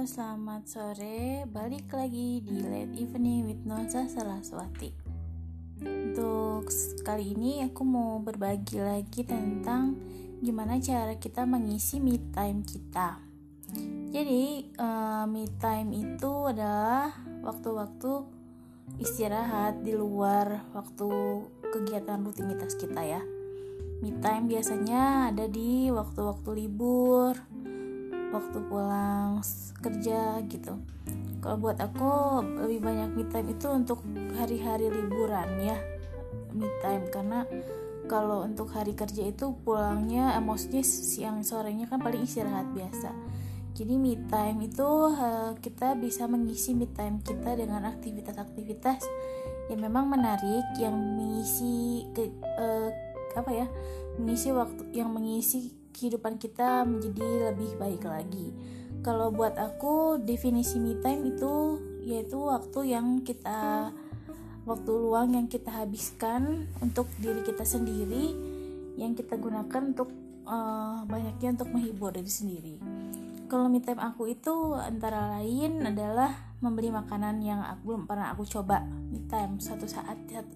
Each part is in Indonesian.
selamat sore. Balik lagi di Late Evening with Nonsa Saraswati. Untuk kali ini aku mau berbagi lagi tentang gimana cara kita mengisi me time kita. Jadi, uh, me time itu adalah waktu-waktu istirahat di luar waktu kegiatan rutinitas kita ya. Me time biasanya ada di waktu-waktu libur, waktu pulang kerja gitu. Kalau buat aku lebih banyak me time itu untuk hari-hari liburan ya me time. Karena kalau untuk hari kerja itu pulangnya emosinya siang sorenya kan paling istirahat biasa. Jadi me time itu uh, kita bisa mengisi me time kita dengan aktivitas-aktivitas yang memang menarik yang mengisi ke, uh, apa ya mengisi waktu yang mengisi kehidupan kita menjadi lebih baik lagi. Kalau buat aku definisi me time itu yaitu waktu yang kita waktu luang yang kita habiskan untuk diri kita sendiri yang kita gunakan untuk uh, banyaknya untuk menghibur diri sendiri. Kalau me time aku itu antara lain adalah membeli makanan yang aku belum pernah aku coba me time satu saat satu,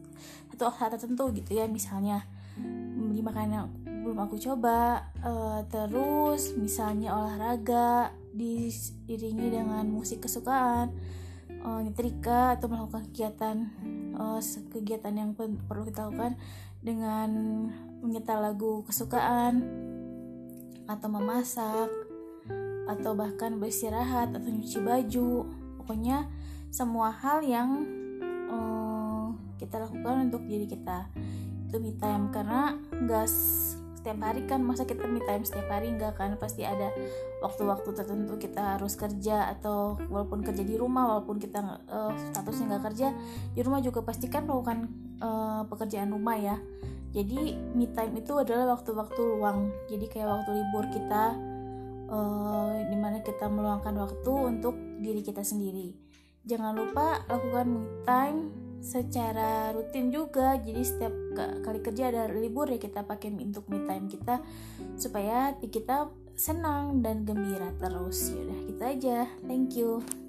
satu saat tertentu gitu ya misalnya membeli makanan belum aku coba. Uh, terus misalnya olahraga diiringi dengan musik kesukaan uh, nyetrika atau melakukan kegiatan uh, kegiatan yang perlu kita lakukan dengan menyetel lagu kesukaan atau memasak atau bahkan beristirahat atau nyuci baju. Pokoknya semua hal yang uh, kita lakukan untuk diri kita. Itu me time karena gas setiap hari kan masa kita me time setiap hari enggak kan? Pasti ada waktu-waktu tertentu kita harus kerja atau walaupun kerja di rumah walaupun kita uh, statusnya nggak kerja di rumah juga pasti kan melakukan uh, pekerjaan rumah ya. Jadi me time itu adalah waktu-waktu luang. Jadi kayak waktu libur kita uh, di mana kita meluangkan waktu untuk diri kita sendiri. Jangan lupa lakukan me time secara rutin juga. Jadi setiap kali kerja ada libur ya kita pakai untuk me time kita supaya kita senang dan gembira terus. Ya udah kita gitu aja. Thank you